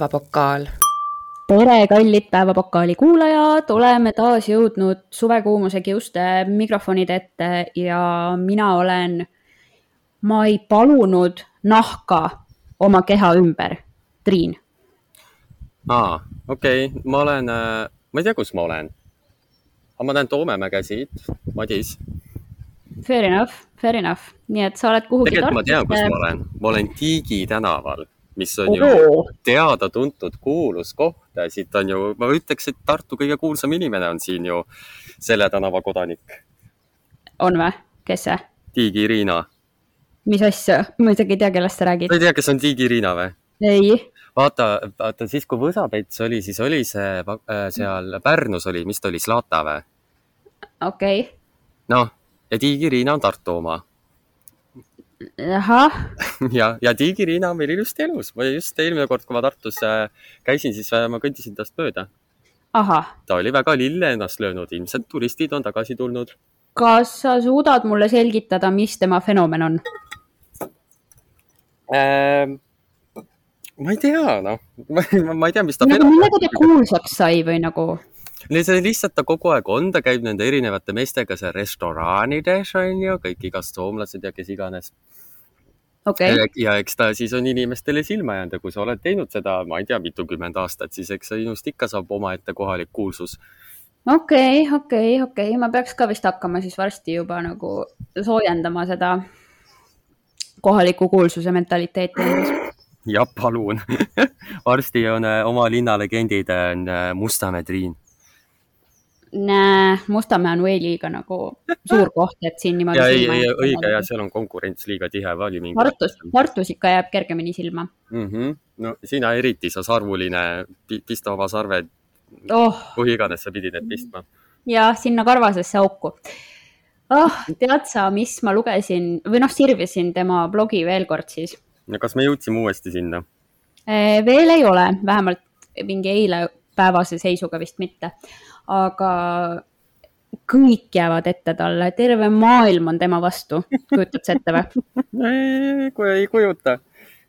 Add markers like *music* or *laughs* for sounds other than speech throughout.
päevapokaal. tere, kallid Päevapokaali kuulajad, oleme taas jõudnud suvekuumuse kiuste mikrofonide ette ja mina olen, ma ei palunud nahka oma keha ümber. Triin. aa, okei okay., ma olen, ma ei tea, kus ma olen. aga ma näen Toomemäge siit, Madis. Fair enough, fair enough, nii et sa oled kuhugi. tegelikult ma tean, kus ma olen, ma olen Tiigi tänaval mis on ju teada-tuntud kuulus koht. siit on ju, ma ütleks, et Tartu kõige kuulsam inimene on siin ju selle tänava kodanik. on või? kes see? Tiigi Riina. mis asja? ma isegi ei tea, kellest sa räägid. sa ei tea, kes on Tiigi Riina või? ei. vaata, vaata siis, kui Võsapets oli, siis oli see äh, seal Pärnus oli, mis ta oli, Zlata või? okei okay.. noh, ja Tiigi Riina on Tartu oma ahah. *laughs* ja, ja Tiigiriina on meil ilusti elus. ma just eelmine kord, kui ma Tartus äh, käisin, siis äh, ma kõndisin tast mööda. ta oli väga lille ennast löönud, ilmselt turistid on tagasi tulnud. kas sa suudad mulle selgitada, mis tema fenomen on ähm,? ma ei tea, noh, *laughs* ma ei tea, mis ta. nagu millega ta kuulsaks sai või nagu? See lihtsalt ta kogu aeg on, ta käib nende erinevate meestega seal restoraanides on ju, kõik igast soomlased ja kes iganes. Okay.. ja eks ta siis on inimestele silma jäänud ja kui sa oled teinud seda, ma ei tea, mitukümmend aastat, siis eks sinust ikka saab omaette kohalik kuulsus. okei okay,, okei okay,, okei. Okay., ma peaks ka vist hakkama siis varsti juba nagu soojendama seda kohaliku kuulsuse mentaliteeti. Endas ja palun. *laughs* Varsti on äh, oma linna legendid on äh, Mustamäe Triin Nää, Mustamäe on way liiga nagu suur koht, et siin niimoodi. ja ei, ei õige ja seal on konkurents liiga tihe, oli mingi. Tartus, Tartus ikka jääb kergemini silma mm. -hmm. no sina eriti, sa sarvuline, pista oma sarved oh.. kuhu iganes sa pidid need pistma. jah, sinna karvasesse auku. oh, tead sa, mis ma lugesin või noh, sirvisin tema blogi veel kord siis. no kas me jõudsime uuesti sinna? veel ei ole, vähemalt mingi eile päevase seisuga vist mitte aga kõik jäävad ette talle, terve maailm on tema vastu, kujutad sa ette või? kui ei kujuta.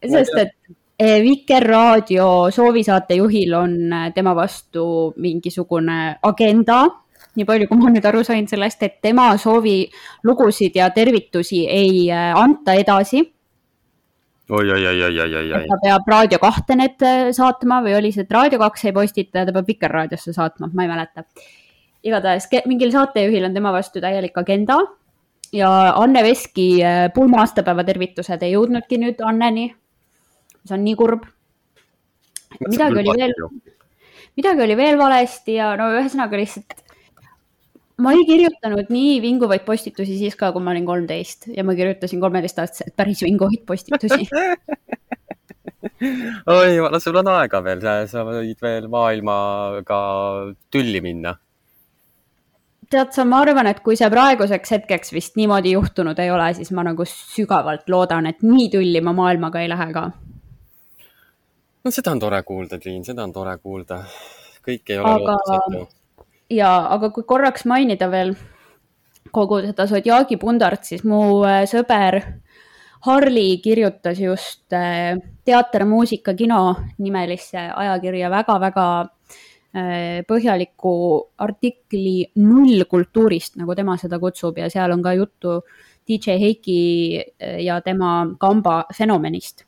sest et eh, Vikerraadio soovisaatejuhil on eh, tema vastu mingisugune agenda, nii palju, kui ma nüüd aru sain sellest, et tema soovilugusid ja tervitusi ei eh, anta edasi oi, oi, oi, oi, oi, oi. Ta peab Raadio kahte need äh, saatma või oli see, et Raadio kaks ei postita ja ta peab Vikerraadiosse saatma, ma ei mäleta. igatahes mingil saatejuhil on tema vastu täielik agenda ja Anne Veski äh, pulma aastapäeva tervitused ei jõudnudki nüüd Anneni. see on nii kurb. midagi oli veel, midagi oli veel valesti ja no ühesõnaga lihtsalt ma ei kirjutanud nii vinguvaid postitusi siis ka, kui ma olin kolmteist ja ma kirjutasin kolmeteistaastaselt päris vinguvaid postitusi *laughs* oi jumala, sul on aega veel, sa võid veel maailmaga tülli minna. tead sa, ma arvan, et kui see praeguseks hetkeks vist niimoodi juhtunud ei ole, siis ma nagu sügavalt loodan, et nii tülli ma maailmaga ei lähe ka. no seda on tore kuulda, Triin, seda on tore kuulda. kõik ei ole Aga... lootusetu ja, aga kui korraks mainida veel kogu seda Zodjagi pundart, siis mu äh, sõber Harli kirjutas just äh, Teater, muusika, kino nimelisse ajakirja väga-väga äh, põhjaliku artikli nullkultuurist, nagu tema seda kutsub ja seal on ka juttu DJ Heiki ja tema kamba fenomenist.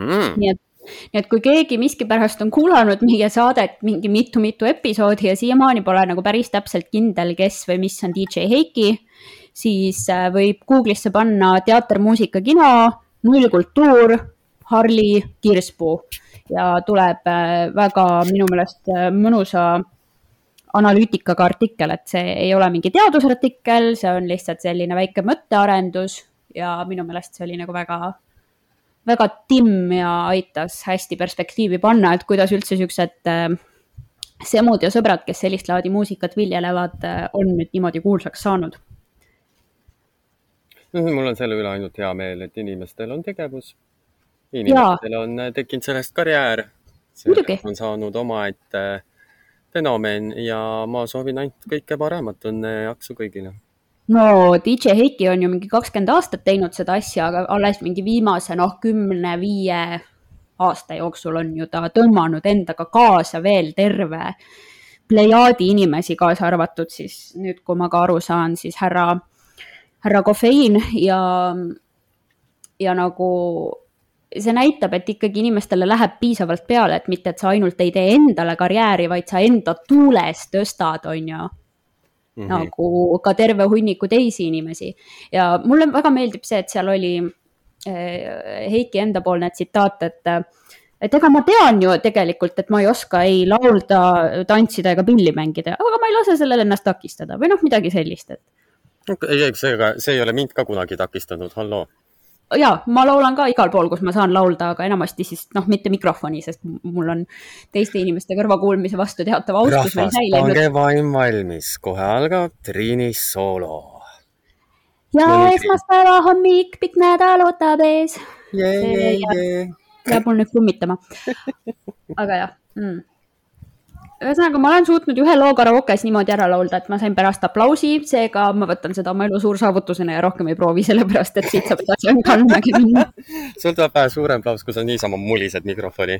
Mm.. nii et nii et kui keegi miskipärast on kuulanud meie saadet mingi mitu-mitu episoodi ja siiamaani pole nagu päris täpselt kindel, kes või mis on DJ Heiki, siis äh, võib Google'isse panna teater, muusika, kino, nullkultuur, Harli Kirspuu ja tuleb äh, väga minu meelest äh, mõnusa analüütikaga artikkel, et see ei ole mingi teadusartikkel, see on lihtsalt selline väike mõttearendus ja minu meelest see oli nagu väga väga timm ja aitas hästi perspektiivi panna, et kuidas üldse siuksed äh, semud ja sõbrad, kes sellist laadi muusikat viljelevad, äh, on nüüd niimoodi kuulsaks saanud. mul on selle üle ainult hea meel, et inimestel on tegevus. inimestel ja. on äh, tekkinud sellest karjäär. on saanud omaette fenomen ja ma soovin ainult kõike paremat, õnne ja jaksu kõigile no DJ Heiki on ju mingi kakskümmend aastat teinud seda asja, aga alles mingi viimase noh, kümne, viie aasta jooksul on ju ta tõmmanud endaga kaasa veel terve plejaadi inimesi, kaasa arvatud siis nüüd, kui ma ka aru saan, siis härra, härra kofeiin ja, ja nagu see näitab, et ikkagi inimestele läheb piisavalt peale, et mitte, et sa ainult ei tee endale karjääri, vaid sa enda tuules tõstad, on ju mm. -hmm. nagu ka terve hunniku teisi inimesi ja mulle väga meeldib see, et seal oli äh, Heiki endapoolne tsitaat, et et ega ma tean ju tegelikult, et ma ei oska ei laulda, tantsida ega pilli mängida, aga ma ei lase sellel ennast takistada või noh, midagi sellist, et. ei, ei, see, see ei ole mind ka kunagi takistanud, halloo ja ma laulan ka igal pool, kus ma saan laulda, aga enamasti siis noh, mitte mikrofoni, sest mul on teiste inimeste kõrvakuulmise vastu teatav austus veel säilinud. pange vaim valmis, kohe algab Triini soolo. ja esmaspäeva hommik, pikk nädal ootab ees. jääb mul nüüd kummitama. aga jah mm ühesõnaga, ma olen suutnud ühe loo karaokes niimoodi ära laulda, et ma sain pärast aplausi, seega ma võtan seda oma elu suursaavutusena ja rohkem ei proovi, *laughs* sellepärast et siit saab edasi ainult halvemagi minna. sul tuleb vähe suurem aplaus, kui sa niisama mulised mikrofoni.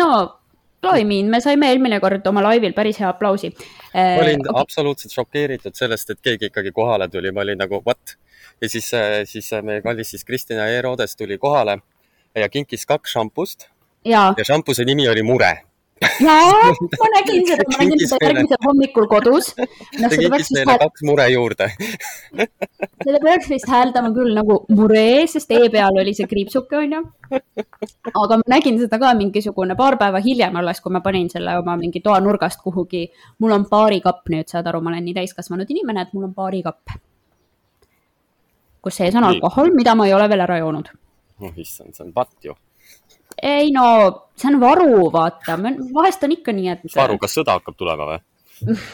no, Loimiin, me saime eelmine kord oma laivil päris hea aplausi. ma olin okay. absoluutselt šokeeritud sellest, et keegi ikkagi kohale tuli, ma olin nagu what? ja siis, siis meie kallis siis Kristina E-Roodes tuli kohale ja kinkis kaks šampust. ja, ja šampuse nimi oli Mure jaa, *laughs* ma nägin seda, ma nägin seda järgmisel hommikul kodus no,. ta kinkis meile hääl... kaks mure juurde *laughs* seda peaks vist hääldama küll nagu mure, sest E peal oli see kriipsuke, onju. aga ma nägin seda ka mingisugune paar päeva hiljem alles, kui ma panin selle oma mingi toanurgast kuhugi. mul on baarikapp nüüd, saad aru, ma olen nii täiskasvanud inimene, et mul on baarikapp. kus sees on alkohol, mida ma ei ole veel ära joonud. oh issand, see on patt ju ei no, see on varu, vaata, vahest on ikka nii, et. varu, kas sõda hakkab tulema või? *laughs*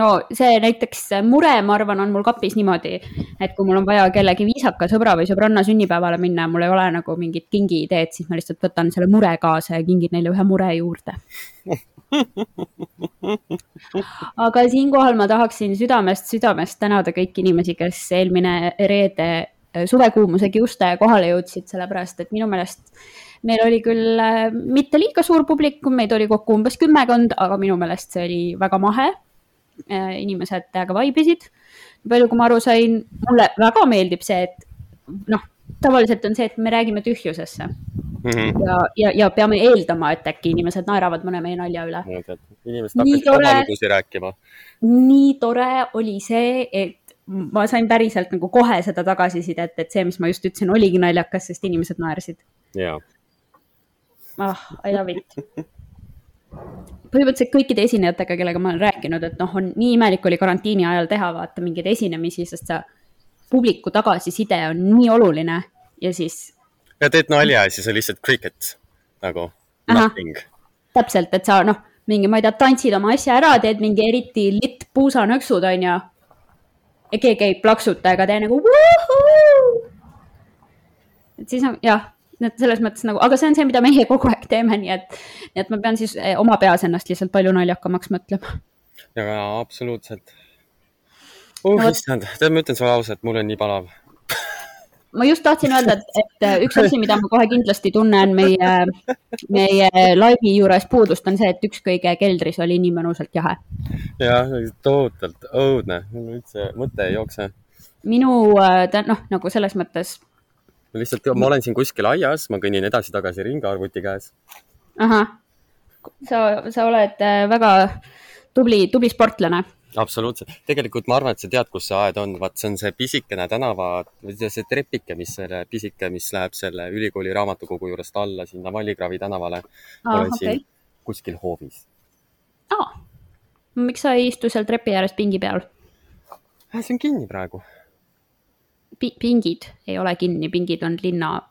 no see näiteks mure, ma arvan, on mul kapis niimoodi, et kui mul on vaja kellegi viisaka sõbra või sõbranna sünnipäevale minna ja mul ei ole nagu mingit kingiideed, siis ma lihtsalt võtan selle mure kaasa ja kingin neile ühe mure juurde *laughs* aga siinkohal ma tahaksin südamest, südamest tänada kõiki inimesi, kes eelmine reede suvekuumuse kiuste kohale jõudsid, sellepärast et minu meelest meil oli küll äh, mitte liiga suur publikum, meid oli kokku umbes kümmekond, aga minu meelest see oli väga mahe. Äh, inimesed täiega vaibisid. palju, kui ma aru sain, mulle väga meeldib see, et noh, tavaliselt on see, et me räägime tühjusesse mm. -hmm. ja, ja, ja peame eeldama, et äkki inimesed naeravad mõne meie nalja üle. inimesed hakkasid oma lugusid rääkima. nii tore oli see, et ma sain päriselt nagu kohe seda tagasisidet, et see, mis ma just ütlesin, oligi naljakas, sest inimesed naersid. jaa ah, I love it. põhimõtteliselt kõikide esinejatega, kellega ma olen rääkinud, et noh, on nii imelik oli karantiini ajal teha vaata mingeid esinemisi, sest sa, publiku tagasiside on nii oluline ja siis. ja teed nalja ja siis on lihtsalt cricket nagu nothing. täpselt, et sa noh, mingi, ma ei tea, tantsid oma asja ära, teed mingi eriti litt puusanõksud, onju. Ja keegi ei plaksuta ega tee nagu vuhuu. et siis on jah et selles mõttes nagu, aga see on see, mida meie kogu aeg teeme, nii et, nii et ma pean siis eh, oma peas ennast lihtsalt palju naljakamaks mõtlema. ja absoluutselt. oh no, issand, tead, ma ütlen sulle ausalt, mul on nii palav ma just tahtsin öelda, et, et eh, üks asi, mida ma kohe kindlasti tunnen meie, meie laivi juures puudust, on see, et ükskõige keldris oli nii mõnusalt jahe. jah, tohutult õudne, mul üldse mõte ei jookse. minu, eh, noh, nagu selles mõttes lihtsalt ma olen siin kuskil aias, ma kõnnin edasi-tagasi ringi arvuti käes. ahah, sa, sa oled äh, väga tubli, tubli sportlane. Absoluutselt, tegelikult ma arvan, et sa tead, kus see aed on, vaat see on see pisikene tänava, see trepike, mis selle pisike, mis läheb selle ülikooli raamatukogu juurest alla sinna Vallikraavi tänavale. olen okay. siin kuskil hoovis. aa, miks sa ei istu seal trepi ääres pingi peal? Äh, see on kinni praegu pingid ei ole kinni, pingid on linna.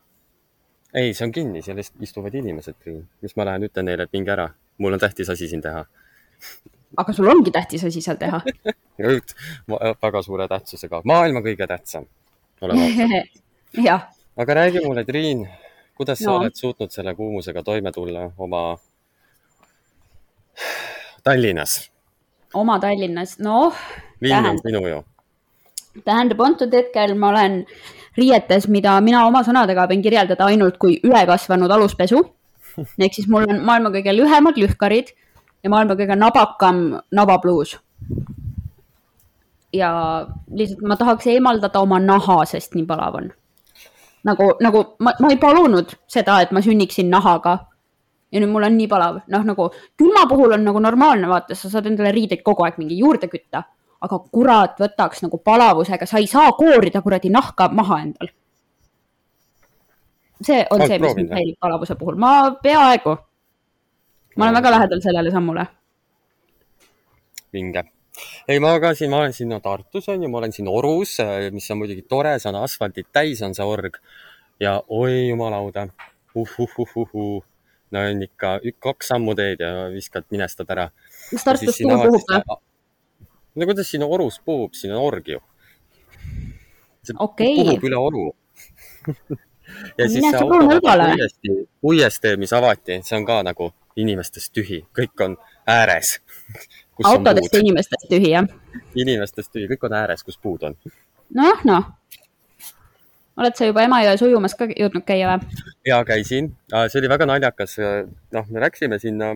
ei, see on kinni, seal istuvad inimesed, mis ma lähen ütlen neile, et minge ära, mul on tähtis asi siin teha. *laughs* aga sul ongi tähtis asi seal teha *laughs* väga suure tähtsusega, maailma kõige tähtsam. *laughs* jah. aga räägi mulle, Triin, kuidas no. sa oled suutnud selle kuumusega toime tulla oma Tallinnas? oma Tallinnas, noh. linn on sinu ju tähendab, antud hetkel ma olen riietes, mida mina oma sõnadega võin kirjeldada ainult kui ülekasvanud aluspesu. *laughs* ehk siis mul on maailma kõige lühemad lühkarid ja maailma kõige nabakam nabapluus. ja lihtsalt ma tahaks eemaldada oma naha, sest nii palav on. nagu, nagu ma, ma ei palunud seda, et ma sünniksin nahaga ja nüüd mul on nii palav, noh nagu külma puhul on nagu normaalne, vaata, sa saad endale riideid kogu aeg mingi juurde kütta, aga kurat, võtaks nagu palavusega, sa ei saa koorida kuradi nahka maha endal. see on Oled see, mis mind häirib palavuse puhul, ma peaaegu, ma olen väga lähedal sellele sammule. vinge ei, ma ka siin, ma olen siin no, Tartus on ju, ma olen siin Orus, mis on muidugi tore, see on asfaltit täis, on see org ja oi jumalauda uh,, uh, uh, uh, uh no on ikka kaks sammu teed ja viskad, minestad ära. kas Tartus tuul puhub või? no kuidas siin orus puhub, siin on org ju. see okay. puhub üle oru *laughs* ja siis see uuesti, uuesti, mis avati, see on ka nagu inimestest tühi, kõik on ääres *laughs* autodest ja inimestest tühi, jah? inimestest tühi, kõik on ääres, kus puud on. noh, noh oled sa juba Emajões ujumas ka jõudnud käia või? ja käisin, see oli väga naljakas. noh, me läksime sinna,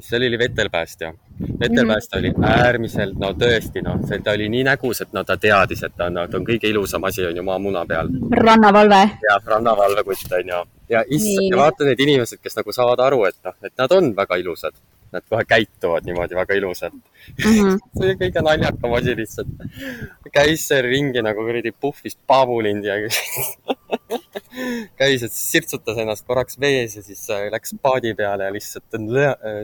seal oli vetelpäästja. vetelpäästja mm -hmm. oli äärmiselt, no tõesti, noh, ta oli nii nägus, et no ta teadis, et ta, no, ta on kõige ilusam asi on ju maamuna peal. rannavalve. jah, rannavalvekutt on ju. Ja issand, ja vaata need inimesed, kes nagu saavad aru, et noh, et nad on väga ilusad nad kohe käituvad niimoodi väga ilusalt mm. -hmm. *laughs* see oli kõige naljakam asi lihtsalt. käis seal ringi nagu kuradi puhvis paavulind ja *laughs* käis, et sirtsutas ennast korraks vees ja siis läks paadi peale ja lihtsalt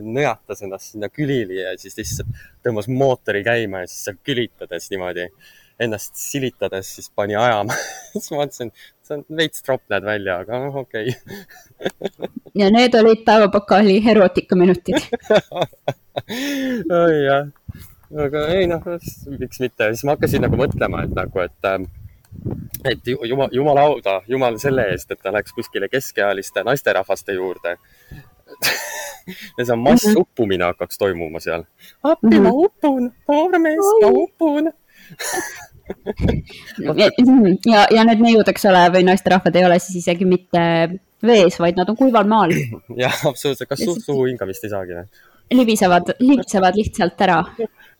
nõjatas ennast sinna külili ja siis lihtsalt tõmbas mootori käima ja siis seal külitades niimoodi ennast silitades siis pani ajama *laughs* siis ma mõtlesin, on veits tropp näed välja, aga noh, okei okay. *laughs* ja need olid päevapakaali erootikaminutid *laughs* oi jah, aga ei noh, miks mitte, siis ma hakkasin nagu mõtlema, et nagu, et ähm, et jumal, jumal auda, jumal selle eest, et ta läks kuskile keskealiste naisterahvaste juurde *laughs* ja see massuppumine mhm. hakkaks toimuma seal. appi, ma mhm. upun, noormees, ma upun *laughs* ja, ja need neiud, eks ole, või naisterahvad ei ole siis isegi mitte vees, vaid nad on kuival maal. *clears throat* jah, absoluutselt, kas suht suhu hingamist ei saagi või? libisevad, libsevad lihtsalt ära.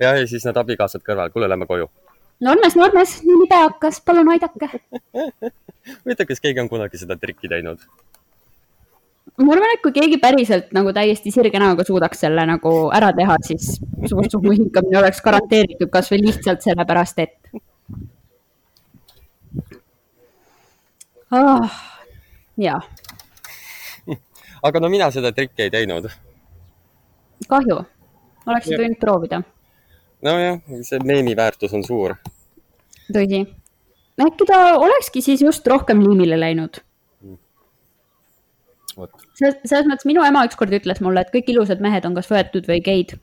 ja, ja siis need abikaasad kõrval, kuule, lähme koju. Normes, Normes, nii libe hakkas, palun aidake. *laughs* huvitav, kas keegi on kunagi seda trikki teinud? ma arvan, et kui keegi päriselt nagu täiesti sirge näoga suudaks selle nagu ära teha, siis suhu hingamine oleks garanteeritud kasvõi lihtsalt sellepärast, et oh,. jaa. *laughs* aga no mina seda trikki ei teinud. kahju, oleksid võinud proovida. nojah, see meemi väärtus on suur. tõsi, äkki ta olekski siis just rohkem liimile läinud selles, selles mõttes minu ema ükskord ütles mulle, et kõik ilusad mehed on kas võetud või geid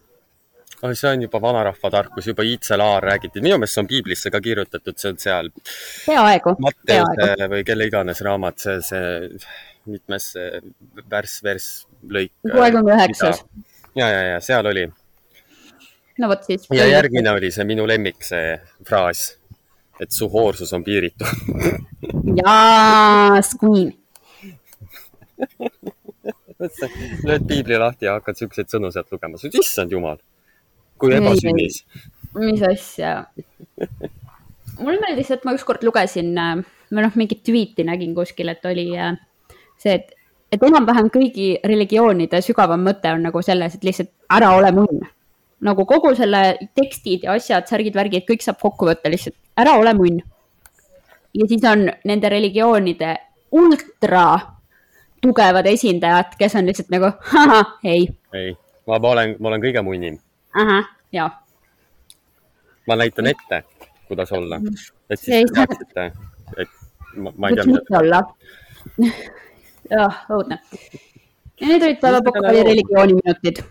oh,. see on juba vanarahva tarkus, juba Iitse Laar räägiti, minu meelest see on piiblisse ka kirjutatud, see on seal. peaaegu. Matteuse või kelle iganes raamat, see, see mitmes värss, verss, lõik. kuuekümne üheksas. ja, ja, ja seal oli. no vot siis. ja järgmine oli see minu lemmik, see fraas, et su hoorsus on piiritu *laughs* jaa, Queen *laughs* lööd piibli lahti ja hakkad siukseid sõnu sealt lugema, issand jumal, kui ebasünnis. mis asja? mulle meeldis, et ma ükskord lugesin või noh, mingit tweet'i nägin kuskil, et oli äh, see, et, et enam-vähem kõigi religioonide sügavam mõte on nagu selles, et lihtsalt ära ole munn. nagu kogu selle tekstid ja asjad, särgid-värgid, kõik saab kokku võtta lihtsalt, ära ole munn. ja siis on nende religioonide ultra tugevad esindajad, kes on lihtsalt nagu, ei. ei, ma olen, ma olen kõige munnim. Ahah, jaa. ma näitan ette, kuidas olla, et siis te teaksite, et ma, ma ei tea, mida te olla. *laughs* jah, õudne. ja need olid päevapokkali religiooniminutid.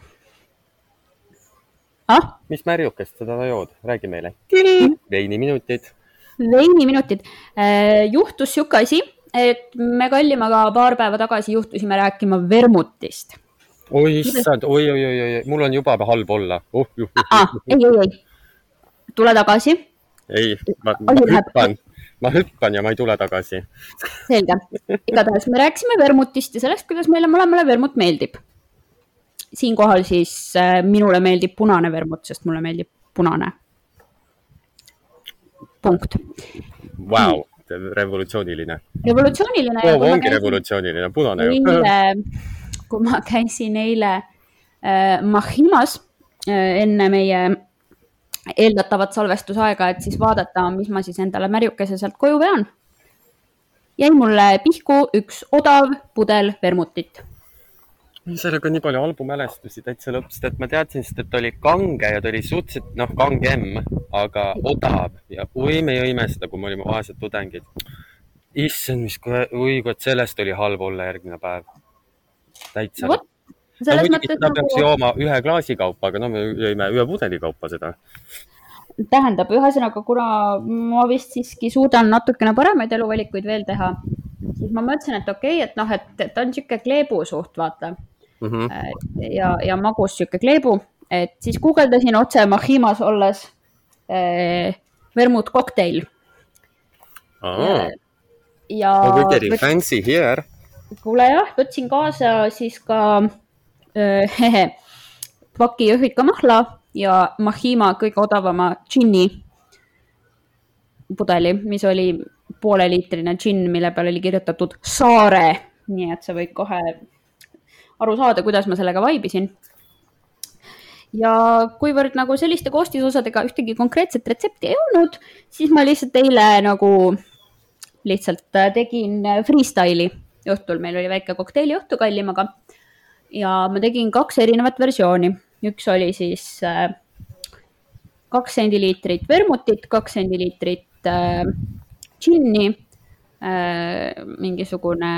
ah? mis märjukest täna jood, räägi meile. veiniminutid. veiniminutid. Äh, juhtus sihuke asi et me Kallimaga paar päeva tagasi juhtusime rääkima vermutist. Oi issand, oi, oi, oi, oi, mul on juba halb olla uh,. Uh, uh, uh, ei, ei, ei, tule tagasi. ei, ma, ma hüppan, ma hüppan ja ma ei tule tagasi. selge, igatahes me rääkisime vermutist ja sellest, kuidas meile mõlemale vermut meeldib. siinkohal siis äh, minule meeldib punane vermut, sest mulle meeldib punane. punkt. Vau, revolutsiooniline. revolutsiooniline oh,. ongi käisin... revolutsiooniline, punane ju. *laughs* kui ma käisin eile äh, Mahimas äh, enne meie eeldatavat salvestusaega, et siis vaadata, mis ma siis endale märjukese sealt koju vean. jäi mulle pihku üks odav pudel vermutit. sellega on nii palju halbu mälestusi täitsa lõpp, sest et ma teadsin, sest et oli kange ja ta oli suhteliselt noh, kangem, aga odav ja oi, me jõime seda, kui me olime vaesed tudengid. issand, mis, oi, vot sellest oli halb olla järgmine päev. Täitsa no, muidugi seda nagu... peaks jooma ühe klaasi kaupa, aga no me jõime ühe pudeli kaupa seda. tähendab, ühesõnaga, kuna ma vist siiski suudan natukene paremaid eluvalikuid veel teha, siis ma mõtlesin, et okei okay,, et noh, et ta on niisugune kleebu suht, vaata mm. -hmm. ja, ja magus niisugune kleebu, et siis guugeldasin otse Mahimas olles eh, vermut kokteil. ja. Oh, we getting fancy here. Kuule jah, võtsin kaasa siis ka *laughs* paki jõhvikamahla ja Mahima kõige odavama džinni pudeli, mis oli pooleliitrine džinn, mille peal oli kirjutatud saare. nii et sa võid kohe aru saada, kuidas ma sellega vaibisin. ja kuivõrd nagu selliste koostisosadega ühtegi konkreetset retsepti ei olnud, siis ma lihtsalt eile nagu lihtsalt tegin freestyle'i õhtul, meil oli väike kokteiliõhtu kallimaga ja ma tegin kaks erinevat versiooni, üks oli siis äh, kaks sendiliitrit vermutit, kaks sendiliitrit äh, džinni äh,, mingisugune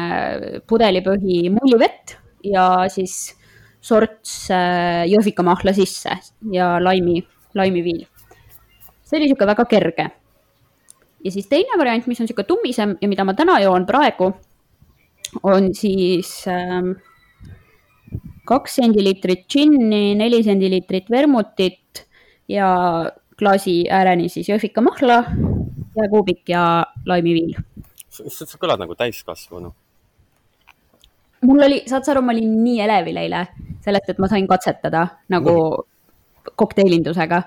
pudelipõhi mullivett ja siis sorts äh, jõhvikamahla sisse ja laimi, laimiviil. see oli niisugune väga kerge. ja siis teine variant, mis on niisugune tummisem ja mida ma täna joon praegu, on siis äh, kaks sendiliitrit džinni, neli sendiliitrit vermutit ja klaasi ääreni siis jõhvikamahla, jääkuubik ja laimiviil. sa, sa kõlad nagu täiskasvanu. mul oli, saad sa aru, ma olin nii elevil eile sellest, et ma sain katsetada nagu no. kokteilindusega.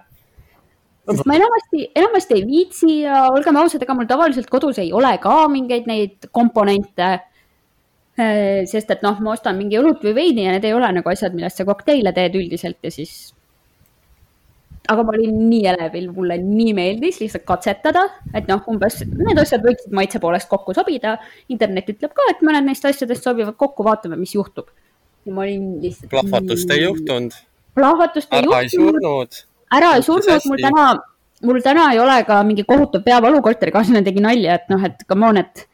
sest ma enamasti, enamasti ei viitsi ja olgem ausad, ega mul tavaliselt kodus ei ole ka mingeid neid komponente sest et noh, ma ostan mingi õlut või veini ja need ei ole nagu asjad, millest sa kokteile teed üldiselt ja siis. aga ma olin nii elevil, mulle nii meeldis lihtsalt katsetada, et noh, umbes need asjad võiksid maitse poolest kokku sobida. internet ütleb ka, et mõned neist asjadest sobivad kokku, vaatame, mis juhtub. ja ma olin lihtsalt. plahvatust ei juhtunud. plahvatust ei juhtunud. ära ei surnud. ära ei surnud, mul täna, mul täna ei ole ka mingi kohutav peavalu, korterikaaslane tegi nalja, et noh, et come on, et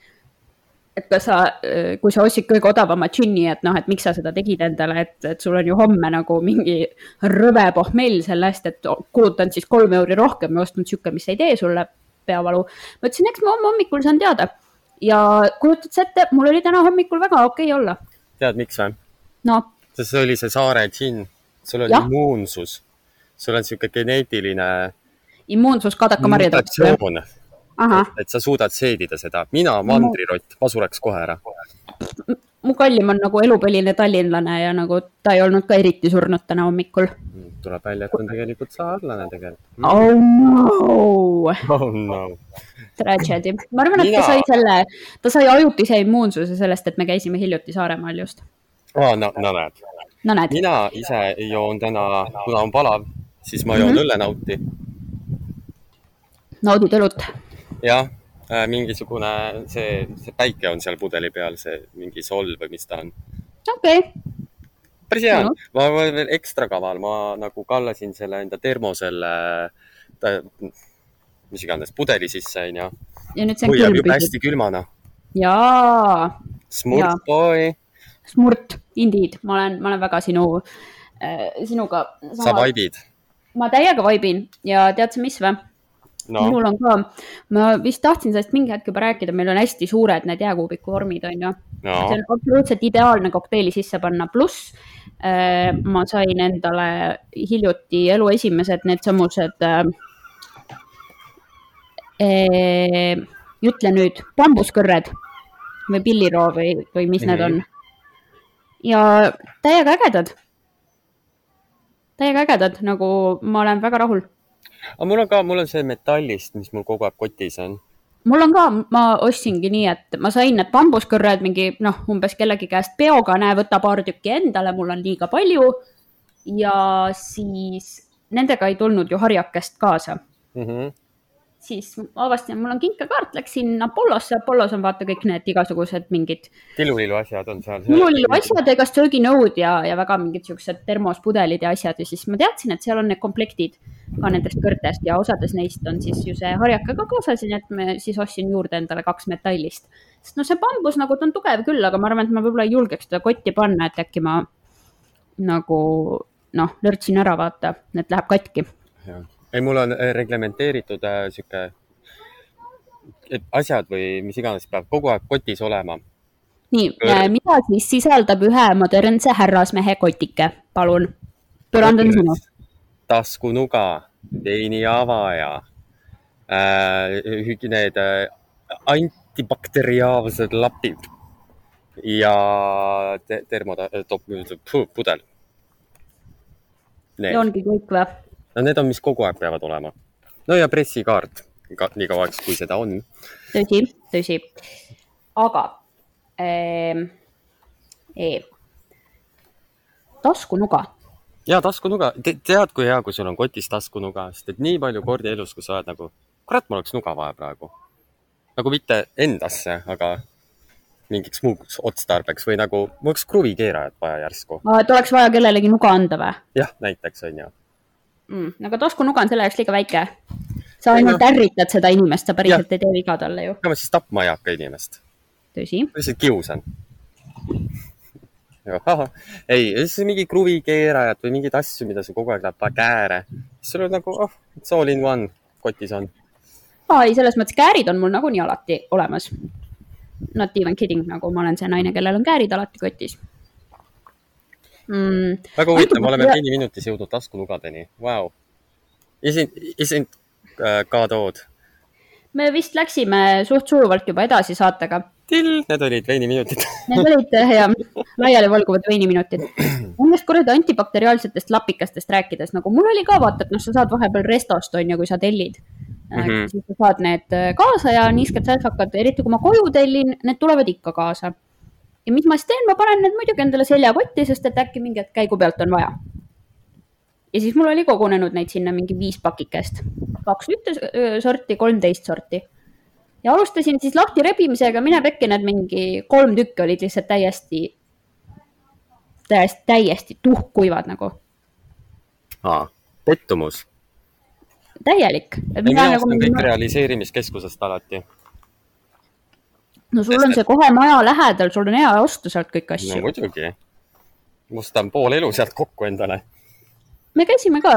et kas sa, kui sa ostsid kõige odavama džinni, et noh, et miks sa seda tegid endale, et, et sul on ju homme nagu mingi rõve pohmell selle eest, et kulutanud siis kolm euri rohkem ja ostnud sihuke, mis ei tee sulle peavalu. ma ütlesin, eks ma homme hommikul saan teada. ja kujutad sa ette, mul oli täna hommikul väga okei okay olla. tead, miks või? no. sest see oli see saare džinn, sul on immuunsus, sul on sihuke geneetiline. immuunsus kadakamarjadele et sa suudad seedida seda. mina, mandrirott, ma sureks kohe ära. mu kallim on nagu elupõline tallinlane ja nagu ta ei olnud ka eriti surnud täna hommikul. Mm, tuleb välja, et on tegelikult saarlane tegelikult mm.. oh no. oh no. Tragedy. ma arvan, et ta sai selle, ta sai ajutise immuunsuse sellest, et me käisime hiljuti Saaremaal just oh,. no, no näed. no näed. mina ise joon täna, kuna on palav, siis ma joon mm -hmm. õllenauti. naudid õlut? Jah äh,, mingisugune see, see päike on seal pudeli peal, see mingi solv või mis ta on. okei okay. päris hea no., ma olen veel ekstra kaval, ma nagu kallasin selle enda termosele, mis iganes, pudeli sisse, onju. ja nüüd see on külm. hästi külmana. jaa. Smurt boy. Smurt, indeed, ma olen, ma olen väga sinu äh,, sinuga. sa vaibid? ma täiega vaibin ja tead sa, mis või? No.. mul on ka, ma vist tahtsin sellest mingi hetk juba rääkida, meil on hästi suured need jääkuubiku vormid, on ju no.. see on absoluutselt ideaalne kokteili sisse panna, pluss äh, ma sain endale hiljuti elu esimesed needsamused äh, ütle nüüd, bambuskõrred või pilliroo või, või mis mm -hmm. need on. ja täiega ägedad. täiega ägedad, nagu ma olen väga rahul. Aga mul on ka, mul on see metallist, mis mul kogu aeg kotis on mul on ka, ma ostsingi nii, et ma sain need bambuskõrred mingi noh, umbes kellegi käest peoga, näe, võta paar tükki endale, mul on liiga palju. ja siis nendega ei tulnud ju harjakest kaasa mm. -hmm siis avastasin, mul on kinkekaart, läksin Apollosse, Apollos on vaata kõik need igasugused mingid. tilulilu asjad on seal. tilulilu asjad, ega sööginõud ja, ja väga mingid siuksed termospudelid ja asjad ja siis ma teadsin, et seal on need komplektid ka nendest kõrtest ja osades neist on siis ju see harjaka ka kaasas, nii et me siis ostsin juurde endale kaks metallist. sest noh, see bambus nagu ta on tugev küll, aga ma arvan, et ma võib-olla ei julgeks teda kotti panna, et äkki ma nagu noh, lörtsin ära, vaata, et läheb katki ei, mul on äh, reglementeeritud äh, sihuke, et asjad või mis iganes peab kogu aeg kotis olema. nii, mida siis sisaldab ühe modernse härrasmehe kotike, palun? pöörand on sinu. taskunuga, veiniavaja äh,, need äh, antibakteriaalsed lapid ja te termotop, pudel. ja ongi kõik või? No need on, mis kogu aeg peavad olema. no ja pressikaart ka, nii kauaks, kui seda on. tõsi, tõsi. aga ähm, e, taskunuga. ja taskunuga Te, tead, kui hea, kui sul on kotis taskunuga, sest et nii palju kordi elus, kui sa oled nagu, kurat, mul oleks nuga vaja praegu. nagu mitte endasse, aga mingiks muuks otstarbeks või nagu mul oleks kruvikeerajat vaja järsku. et oleks vaja kellelegi nuga anda või? jah, näiteks on ju mm,. aga taskunuga on selle jaoks liiga väike. sa ainult no. ärritad seda inimest, sa päriselt ja. ei tee viga talle ju. ega ma siis tapma ei hakka inimest. tõsi. lihtsalt kiusan. ei, siis mingi kruvikeerajat või mingeid asju, mida sul kogu aeg läheb kääre. siis sul on nagu, oh, it's all in one, kotis on. aa, ei, selles mõttes käärid on mul nagunii alati olemas. Not even kidding, nagu ma olen see naine, kellel on käärid alati kotis mm.. väga huvitav, me oleme teine minutis jõudnud taskulugadeni, vau. Isn't, isn't uh, God odd? me vist läksime suht sujuvalt juba edasi saatega. need olid veiniminutid *laughs* Need olid ja laialivalguvad veiniminutid. Nendest kuradi antibakteriaalsetest lapikestest rääkides, nagu mul oli ka vaata, et noh, sa saad vahepeal restost on ju, kui sa tellid mm. -hmm. siis sa saad need äh, kaasa ja niisked sääsakad, eriti kui ma koju tellin, need tulevad ikka kaasa ja mis ma siis teen, ma panen need muidugi endale seljakotti, sest et äkki mingi hetk käigu pealt on vaja. ja siis mul oli kogunenud neid sinna mingi viis pakikest, kaks ühte sorti, kolmteist sorti. ja alustasin siis lahti rebimisega, mine pekki, need mingi kolm tükki olid lihtsalt täiesti, täiesti, täiesti tuhkkuivad nagu. aa, pettumus. täielik. nagu kõik realiseerimiskeskusest alati no sul on see kohe maja lähedal, sul on hea osta sealt kõiki asju. no muidugi. ma ostan pool elu sealt kokku endale. me käisime ka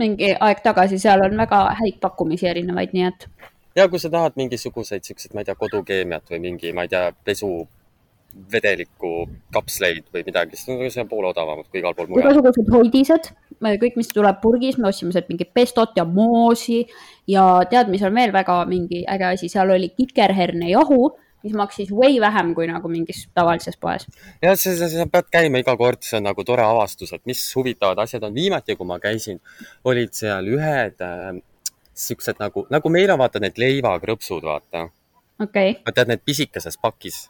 mingi aeg tagasi, seal on väga häid pakkumisi erinevaid, nii et. ja kui sa tahad mingisuguseid siukseid, ma ei tea, kodukeemiat või mingi, ma ei tea, pesu vedeliku kapsleid või midagi, siis on see poole odavamad kui igal pool mujal. igasugused hoidised, kõik, mis tuleb purgis, me ostsime sealt mingi pestot ja moosi ja tead, mis on veel väga mingi äge asi, seal oli kikerhernejahu mis maksis way vähem kui nagu mingis tavalises poes. jah, sa, sa, sa pead käima iga kord, see on nagu tore avastus, et mis huvitavad asjad on. viimati, kui ma käisin, olid seal ühed äh, siuksed nagu, nagu meil on vaata need leivakrõpsud, vaata. okei okay.. tead, need pisikeses pakis.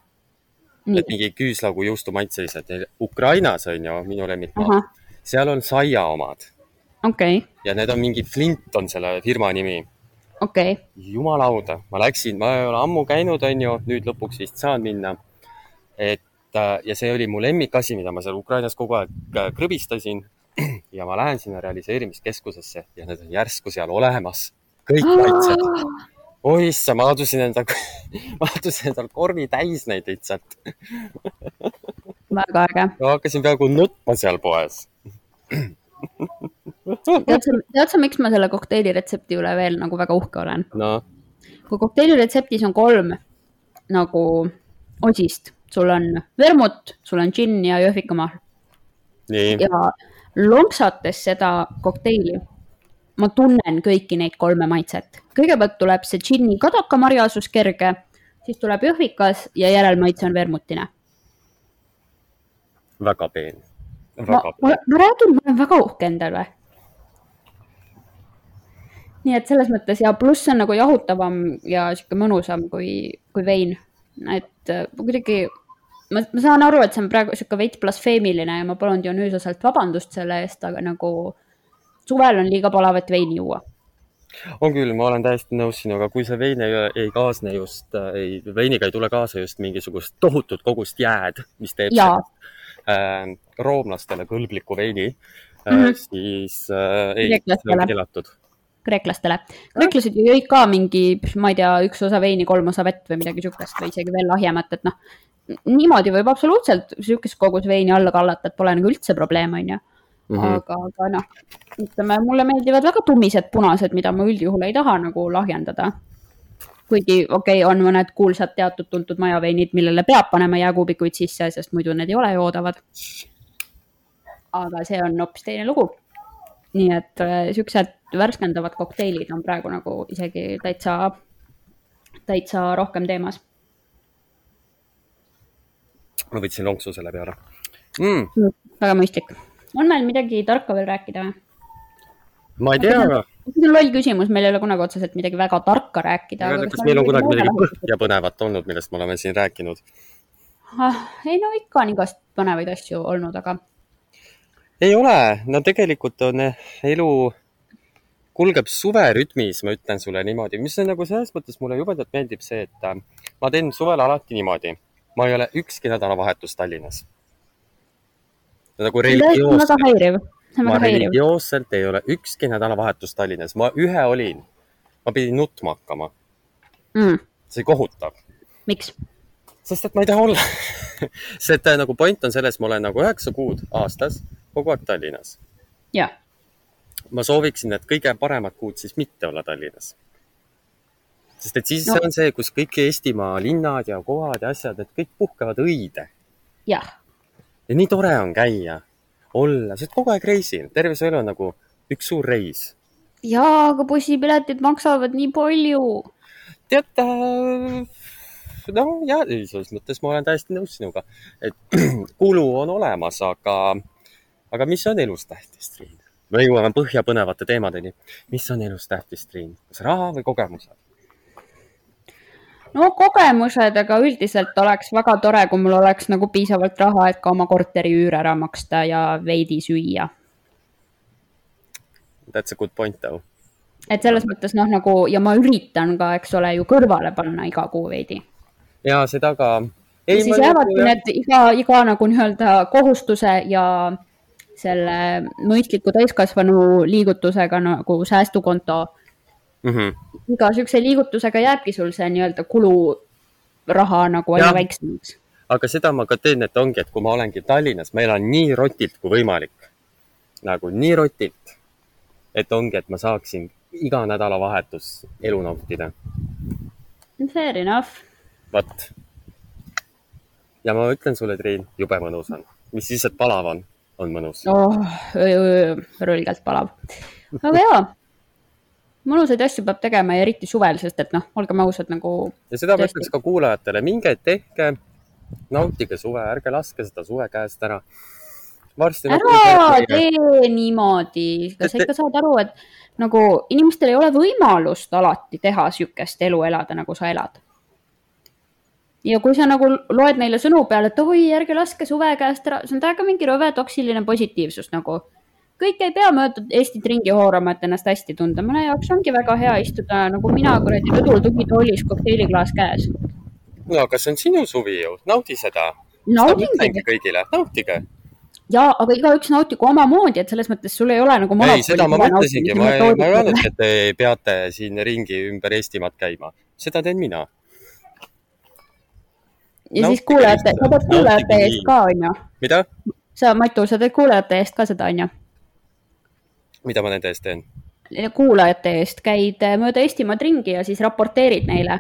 Need mingi küüslaugu juustumaitselised. Ukrainas on ju minu lemmikmaa. seal on saia omad. okei okay.. ja need on mingi Flint on selle firma nimi okei. Okay.. jumala auda, ma läksin, ma ei ole ammu käinud, on ju, nüüd lõpuks vist saan minna. et äh, ja see oli mu lemmikasi, mida ma seal Ukrainas kogu aeg äh, krõbistasin. *clears throat* ja ma lähen sinna realiseerimiskeskusesse ja need on järsku seal olemas, kõik maitsed oi issa, ma ladusin enda, *laughs* ma ladusin endal korvi täis neid lihtsalt. Väga äge. ma hakkasin peaaegu nutma seal poes *clears throat* *laughs* tead sa, tead sa, miks ma selle kokteili retsepti üle veel nagu väga uhke olen no.? kui kokteili retseptis on kolm nagu osist, sul on vermut, sul on džinn ja jõhvikamahl. ja lonksates seda kokteili, ma tunnen kõiki neid kolme maitset. kõigepealt tuleb see džinni kadakamarjasus kerge, siis tuleb jõhvikas ja järelmaitse on vermutine. väga peen. ma, ma, ma räägin, ma olen väga uhke endale. Nii et selles mõttes ja pluss on nagu jahutavam ja sihuke mõnusam kui, kui vein. et äh, kuidagi ma, ma saan aru, et see on praegu sihuke veits blasfeemiline ja ma palun Dionüüsoselt vabandust selle eest, aga nagu suvel on liiga palav, et veini juua. on küll, ma olen täiesti nõus sinuga, kui see vein ei, ei kaasne just, ei, veiniga ei tule kaasa just mingisugust tohutut kogust jääd, mis teeb äh, roomlastele kõlbliku veini äh, mm, -hmm. siis äh, ei, see on keelatud kreeklastele. kreeklased ju jõid ka mingi, ma ei tea, üks osa veini, kolm osa vett või midagi sihukest või isegi veel lahjemat, et noh, niimoodi võib absoluutselt sihukest kogus veini alla kallata, et pole nagu üldse probleem, on ju Mm -hmm. aga, aga noh, ütleme, mulle meeldivad väga tummised punased, mida ma üldjuhul ei taha nagu lahjendada. kuigi okei okay,, on mõned kuulsad teatud tuntud majaveinid, millele peab panema jääkuubikuid sisse, sest muidu need ei ole joodavad. aga see on hoopis teine lugu. Nii et äh, siuksed värskendavad kokteilid on praegu nagu isegi täitsa, täitsa rohkem teemas. ma võtsin lonksu selle peale mm.. väga mõistlik on meil midagi tarka veel rääkida või? ma ei tea, aga. see on loll küsimus, meil ei ole kunagi otseselt midagi väga tarka rääkida. kas meil on kunagi midagi põhja põnevat olnud, millest me oleme siin rääkinud ah,? ei no ikka on igast põnevaid asju olnud, aga. Ei ole, no tegelikult on elu, kulgeb suverütmis, ma ütlen sulle niimoodi, mis on nagu selles mõttes mulle jubedalt meeldib see, et äh, ma teen suvel alati niimoodi. ma ei ole ükski nädalavahetus Tallinnas. Nagu religioosselt, ma religioosselt ei ole ükski nädalavahetus Tallinnas, ma ühe olin, ma pidin nutma hakkama. Mm.. see kohutav. miks? sest et ma ei taha olla. *laughs* Sest et äh, nagu point on selles, ma olen nagu üheksa kuud aastas kogu aeg Tallinnas. ma sooviksin, et kõige paremad kuud siis mitte olla Tallinnas. sest et siis no. on see, kus kõik Eestimaa linnad ja kohad ja asjad, need kõik puhkavad õide. jah ja nii tore on käia, olla, sa oled kogu aeg reisil, terve su elu on nagu üks suur reis. jaa, aga bussipiletid maksavad nii palju. tead, no ja selles mõttes ma olen täiesti nõus sinuga, et *clears throat* kulu on olemas, aga, aga mis on elus tähtis, Triin? me jõuame põhjapõnevate teemadeni. mis on elus tähtis, Triin? kas raha või kogemused? no kogemused, aga üldiselt oleks väga tore, kui mul oleks nagu piisavalt raha, et ka oma korteri üür ära maksta ja veidi süüa. That's a good point though. et selles mõttes noh, nagu ja ma üritan ka, eks ole, ju kõrvale panna iga kuu veidi. ja seda ka. ja siis jäävadki nagu, need iga, iga nagu nii-öelda kohustuse ja selle mõistliku täiskasvanu liigutusega nagu säästukonto mm. -hmm. iga siukse liigutusega jääbki sul see nii-öelda kuluraha nagu aina väiksemaks. aga seda ma ka teen, et ongi, et kui ma olengi Tallinnas, ma elan nii rotilt kui võimalik. nagu nii rotilt, et ongi, et ma saaksin iga nädalavahetus elu nautida. Fair enough. vot. ja ma ütlen sulle, Triin, jube mõnus on. mis siis, et palav on, on mõnus oh,. rõlgelt palav. aga jaa mõnusaid asju peab tegema ja eriti suvel, sest et noh, olgem ausad nagu. ja seda ma ütleks ka kuulajatele, minge tehke, nautige suve, ärge laske seda suve käest ära. ära tee niimoodi, kas sa ikka saad aru, et nagu inimestel ei ole võimalust alati teha sihukest elu elada, nagu sa elad. Ja kui sa nagu loed neile sõnu peale, et oi, ärge laske suve käest ära, see on täiega mingi rõve toksiline positiivsus nagu kõik ei pea mööda Eestit ringi hoorama, et ennast hästi tunda, mõne jaoks ongi väga hea istuda nagu mina kuradi rõdul tugitoolis kokteiliklaas käes. no aga see on sinu suvi ju, naudi seda. naudingi. kõigile, nautige. ja, aga igaüks nautigu omamoodi, et selles mõttes sul ei ole nagu. ei, seda ma mõtlesingi, ma ei, ma ei öelnud, et te peate siin ringi ümber Eestimaad käima, seda teen mina. Ja nautige siis kuulajate, sa teed kuulajate eest ka, onju. mida? sa, Matu, sa teed kuulajate eest ka seda, onju mida ma nende eest teen? kuulajate eest käid mööda Eestimaad ringi ja siis raporteerid neile.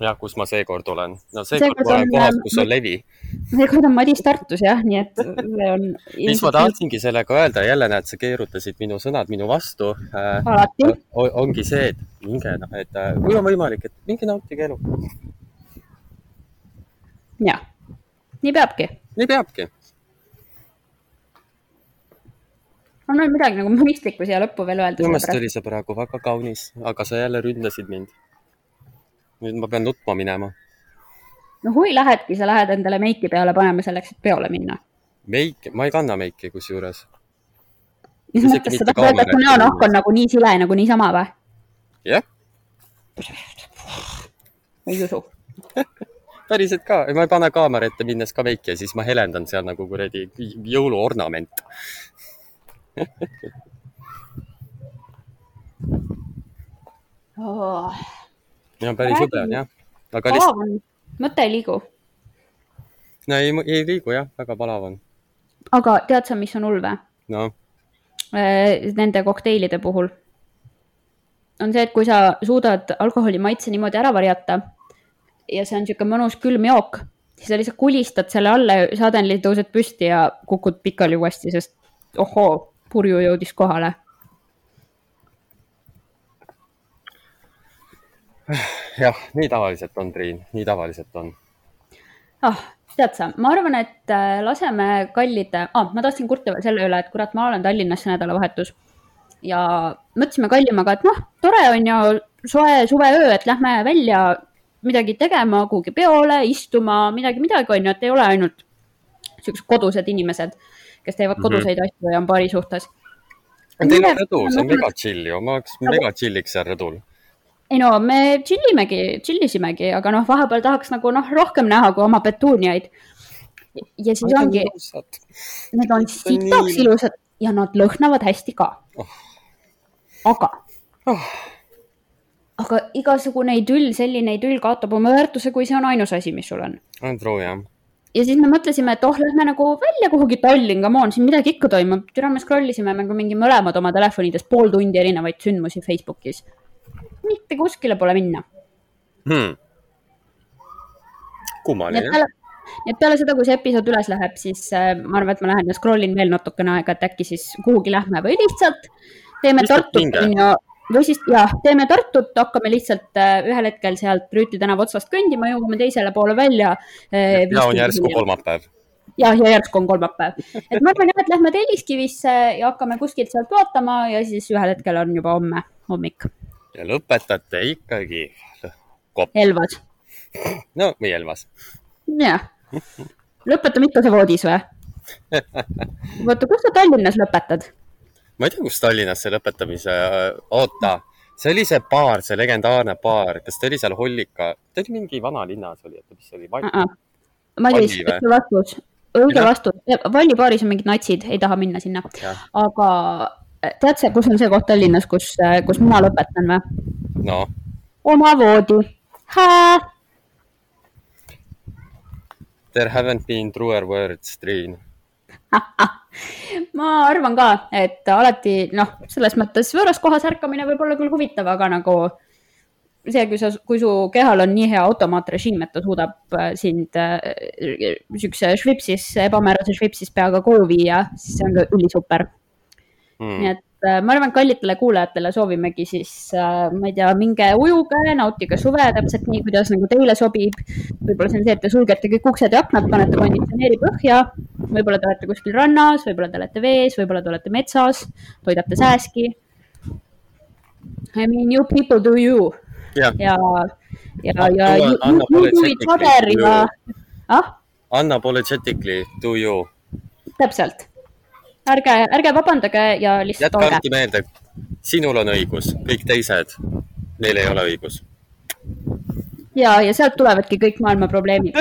jah, kus ma seekord olen. no seekord ma olen kohas, kus on levi. seekord on Madis Tartus jah, nii et see on. *laughs* mis ma tahtsingi sellega öelda, jälle näed, sa keerutasid minu sõnad minu vastu äh,. alati. ongi see, et minge, noh, et äh, kui on võimalik, et minge nautige elu. Jah, nii peabki. nii peabki on veel midagi nagu mõistlikku siia lõppu veel öelda? minu meelest oli see praegu väga kaunis, aga sa jälle ründasid mind nüüd ma pean nutma minema. no kui lähedki, sa lähed endale meiki peale panema selleks, et peole minna. meik, ma ei kanna meiki kusjuures. mis mõttes sa tahad öelda, et mu näonahk on nagu nii sile nagu niisama või? jah ma ei usu *laughs* päriselt ka, ma ei pane kaamera ette minnes ka meiki ja siis ma helendan seal nagu kuradi jõuluornament oh ja päris jube on jah. aga lihtsalt. mõte ei liigu. no ei, ei liigu jah, väga palav on. aga tead sa, mis on hull või? noh. Nende kokteilide puhul on see, et kui sa suudad alkoholi maitse niimoodi ära varjata ja see on niisugune mõnus külm jook, siis sa lihtsalt kulistad selle alla, suddenly tõused püsti ja kukud pikali uuesti, sest ohoo, purju jõudis kohale jah, nii tavaliselt on, Triin, nii tavaliselt on. ah, tead sa, ma arvan, et äh, laseme kallide ah,, ma tahtsin kurta veel selle üle, et kurat, ma olen Tallinnas see nädalavahetus ja mõtlesime kallimaga, et noh, tore on ju soe suveöö, et lähme välja midagi tegema, kuhugi peole, istuma, midagi, midagi on ju, et ei ole ainult siuksed kodused inimesed, kes teevad mhm. koduseid mm -hmm. asju ja on paari suhtes. Teil on rõdu, see on mega chill ju, ma oleks mega chill'iks seal rõdul ei no me chill imegi, chill isimegi, aga noh, vahepeal tahaks nagu noh, rohkem näha kui oma petuuniaid. ja siis Need ongi, need on sitaks ilusad ja nad lõhnavad hästi ka oh.. aga oh., aga igasugune idüll, selline idüll kaotab oma väärtuse, kui see on ainus asi, mis sul on. on true jah ja siis me mõtlesime, et oh, lähme nagu välja kuhugi Tallinn, come on, siin midagi ikka toimub. türa, me scroll isime nagu mingi mõlemad oma telefonides pool tundi erinevaid sündmusi Facebookis mitte kuskile pole minna hmm.. kummaline. nii et peale seda, kui see episood üles läheb, siis äh, ma arvan, et ma lähen ja scroll in veel natukene aega, et äkki siis kuhugi lähme või lihtsalt teeme Tartut, on ju, või siis jah, teeme Tartut, hakkame lihtsalt äh, ühel hetkel sealt Rüütli tänava otsast kõndima, jõuame teisele poole välja äh,. ja on järsku kolmapäev jah, ja järsku on kolmapäev, et ma arvan jah, et lähme Telliskivisse ja hakkame kuskilt sealt vaatama ja siis ühel hetkel on juba homme hommik ja lõpetate ikkagi kop-. Elvas. no, või Elvas. jah, lõpetame ikka see voodis või? *laughs* oota, kus sa Tallinnas lõpetad? Ma ei tea, kus Tallinnas see lõpetamise, oota, see oli see baar, see legendaarne baar, kas ta oli seal Hollika, ta oli mingi vanalinnas oli, oota, mis see oli? Uh? -uh. Madis, õige vastus, õige vastus, Valli baaris on mingid natsid, ei taha minna sinna, aga tead sa, kus on see koht Tallinnas, kus, kus mina lõpetan või? no. oma voodi. There haven't been truer words, Triin *laughs* ma arvan ka, et alati noh, selles mõttes võõras kohas ärkamine võib olla küll huvitav, aga nagu see, kui sa, kui su kehal on nii hea automaatrežiim, et ta suudab äh, sind äh, siukse švipsis, ebamäärase švipsis peaga koju viia, siis see on ka ülisuper. Mm.. nii et ma arvan, et kallitele kuulajatele soovimegi siis äh,, ma ei tea, minge ujuge, nautige suve täpselt nii, kuidas nagu teile sobib. võib-olla see on see, et te sulgete kõik uksed ja aknad, panete konditsioneeri põhja. võib-olla te olete kuskil rannas, võib-olla te olete vees, võib-olla te olete metsas, toidate sääski. I mean you people do you. ja, ja, ja, ja you, you do each other ja, ah? Unapologetically do you. täpselt ärge, ärge vabandage ja lihtsalt jätke alati meelde, sinul on õigus, kõik teised, neil ei ole õigus. ja, ja sealt tulevadki kõik maailma probleemid *laughs*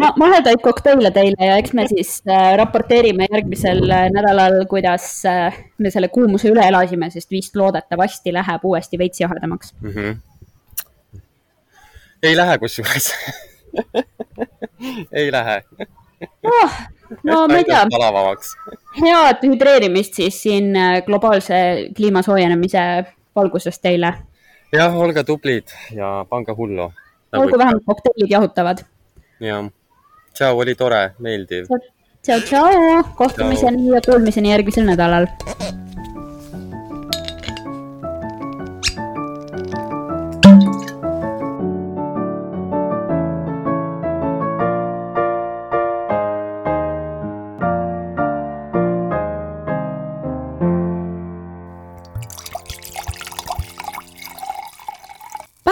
ma, mahedaid kokteile teile ja eks me siis äh, raporteerime järgmisel äh, nädalal, kuidas äh, me selle kuumuse üle elasime, sest vist loodetavasti läheb uuesti veits jahedamaks mm. -hmm. ei lähe kusjuures *laughs* ei lähe oh, no ma ei tea, head hüdreerimist siis siin äh, globaalse kliima soojenemise valguses teile. jah, olge tublid ja pange hullu. olgu vähemalt kokteilid jahutavad. jah, tšau, oli tore, meeldiv. tšau, tšau, kohtumiseni ja kuulmiseni järgmisel nädalal.